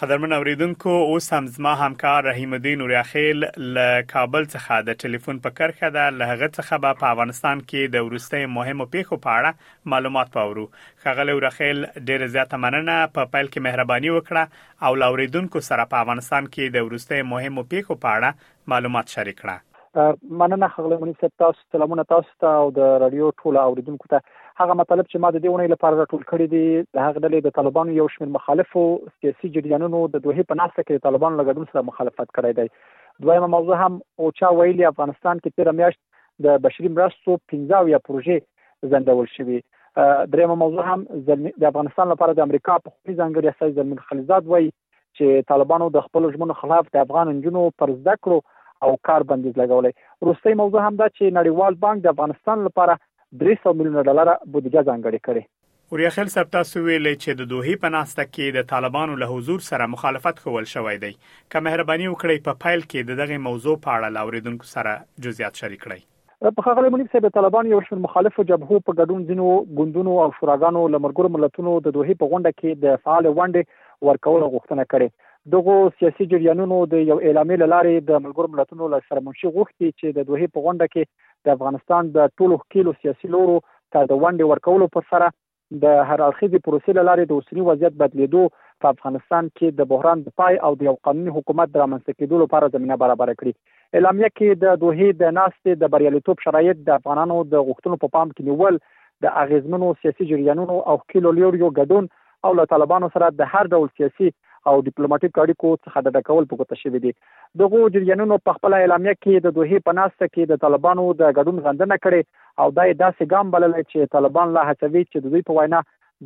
قدرمن اوریدونکو اوس هم زما همکار رحیم الدین اوریاخیل له کابل څخه د ټلیفون په کرخه ده له هغه څخه به په افغانستان کې د ورستۍ مهمو پیښو په اړه معلومات پاورو خغلی اوریاخیل ډیره زیاته مننه په پیل کې مهرباني وکړه او لاوریدونکو سره په افغانستان کې د ورستۍ مهمو پیښو په اړه معلومات شریک کړه. مننه ښاغلی منیب صاحب تاسو سلامونه تاسو ته او د رادیو ټولو اوریدونکو ته هغه مطالب چې ما د دې ونې لپاره راټول کړي دي د هغه ډلې د طالبانو یو شمېر مخالفو سیاسي جریانونو د دوه په ناسه کې د طالبانو لګډون سره مخالفت کړی دی دویمه موضوع هم او چا ویلي افغانستان کې تیر میاشت د بشري مرستو 15 یا پروژې زندول شوې دریمه موضوع هم د افغانستان لپاره د امریکا په خوري ځانګړي اساس زلمین خلیزاد وایي چې طالبانو د خپل ژمنو خلاف د افغان نجونو پر زده کړو او کار بندیز لګولی وروستۍ موضوع هم دا چې نړیوال بانک د افغانستان لپاره 300 میلیونه ډالر بودیجه ځانګړې کړې اوریاخیل صاحب تاسو ویلې چې د دوحې په ناسته کې د طالبانو له حضور سره مخالفت ښوول شوی دی که مهرباني وکړئ په پیل کې د دغې موضوع په اړه له اوریدونکو سره جزئیات شریک کړئ په خغلی منیب صاحب طالبان یو شمېر مخالفو جبهو په ګډون ځینو ګوندونو او شوراګانو لمرګرو ملتونو د دوه په غونډه کې د فعال ونډې ورکولو غوښتنه کړې دغه سیاسي جریانونو د یو اعلامیې لارې د ملګرو ملتونو له سره منشي غوښتي چې د دوه په غونډه کې د افغانستان د ټولو ښکیلو سیاسي لورو ته د ونډې ورکولو پر سره د هر اړخیزې پروسې له لارې د اوسني وضعیت بدلیدو، په افغانستان کې د بحران د پای او د یو قانوني حکومت د رامنځته کیدو لپاره زمینه برابره کړي. اعلامیه کې د دوحې د ناستې د بریالیتوب شرایط، د افغانانو د غوښتنو په پام کې نیول، د اغیزمنو سیاسي جریانونو او ښکیلو لیوریو ګډون او له طالبانو سره د هر ډول سیاسي او ډیپلوماټیکو اړیکو څخه ډډه کول په ګوته شوي دي. دغو جریانونو په خپله اعلامیه کې د دوحې په ناسته کې د طالبانو د ګډون غندنه کړې او دا یې داسې ګام بللی چې طالبان لا هڅوي چې د دوی په وینا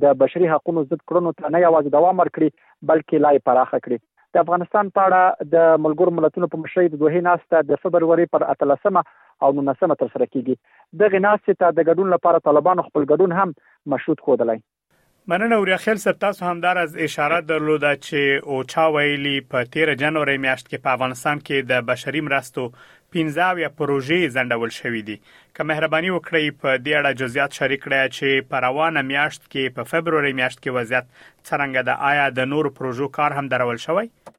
د بشري حقونو ضد کړنو ته نه یوازې دوام ورکړي، بلکې لا یې پراخه کړي. د افغانستان په اړه د ملګرو ملتونو په مشرۍ د دوحې ناسته د فبروري پر اتلسمه او نولسمه ترسره کېږي. دغې ناستې ته د ګډون لپاره طالبانو خپل ګډون هم مشروط ښودلی. مننه اوریاخیل صاحب تاسو همداراز اشاره درلوده چې اوچا ویلي په تیره جنوري میاشت کې په افغانستان کې د بشري مرستو 15 اویا پروژې ځنډول شوې دي که مهرباني وکړئ په دې اړه جزئیات شریک کړئ چې په روانه میاشت کې په فبروري میاشت کې وضعیت څرنګه ده آیا د نورو پروژو کار هم درول شوی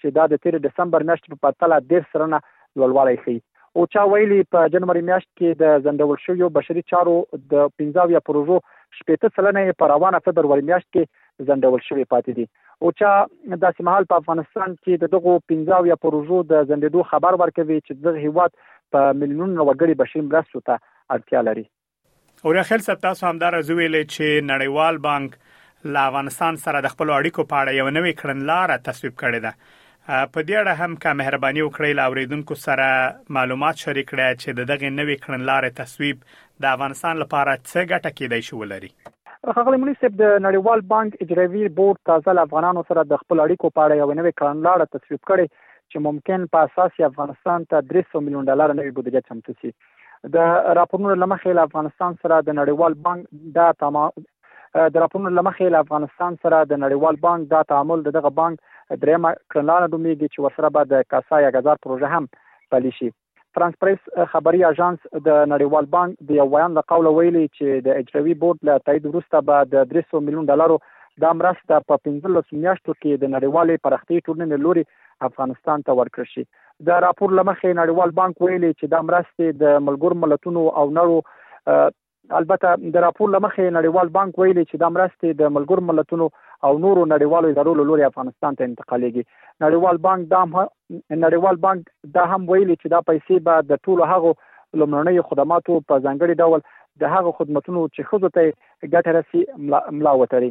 چې دا د تېرې ډسمبر میاشتې په پرتله دېرش سلنه لوړوالی ښيي. اوچا ویلي، په جنوري میاشت کې د ځنډول شویو بشري چارو د پنځه اویا پروژو شپېته سلنه یې په روانه فبروري میاشت کې ځنډول شوې پاتې دي. اوچا داسې مهال په افغانستان کې د دغو پنځه اویا پروژو د ځنډېدو خبر ورکوي چې د دغه هېواد په میلیونونو وګړي بشري مرستو ته اړتیا لري. اوریاخیل صاحب تاسو همداراز ویل چې نړیوال بانک له افغانستان سره د خپل اړیکو په اړه یو نوې کړنلاره تصویب کړې ده په دې اړه هم که مهرباني وکړئ له اوریدونکو سره معلومات شریک کړئ چې د دغه نوې کړنلارې تصویب د افغانستان لپاره څه ګټه کېدای شي ولري خغلی مولوی صاحب د نړیوال بانک اجرایوي بورډ تازه له افغانانو سره د خپل اړیکو په اړه یو نوې کړنلاره تصویب کړې چې ممکن په اساس افغانستان ته 300 میلیون ډالر نوې بودجه چمتو شي د راپورونو لمخې له افغانستان سره د نړیوال بانک دا تما د راپورونو لمخې له افغانستان سره د نړیوال بانک دا تعامل دغه بانک درېمه کړنلاره نومېږي چې ورسره به د کاسا یا غزار پروژه هم پلي شي فرانس پریس خبري اژانس د نړیوال بانک د یو ویاند له قوله ویلي چې د اجرایي بورډ له تایید وروسته به د 300 میلیون ډالرو دا مرسته په 15 میاشتو کې د نړیوالې پراختیايي ټولنې لوري افغانستان ته ورکړل شي د راپور لمخې نړیوال بانک ویلي چې دا مرستې د ملګرو ملتونو او نړو البته د راپور لمخې نړیوال بانک ویلي چې دا مرستې د ملګرو ملتونو او نورو نړیوالو ادارو له لوري افغانستان ته انتقالېږي نړیوال بانک دا نړیوال بانک دا هم ویلي چې دا پیسې به د ټولو هغو لمړنۍ خدماتو په ځانګړي ډول د هغو خدماتو چې خزو ته ګټه رسي ملا وتري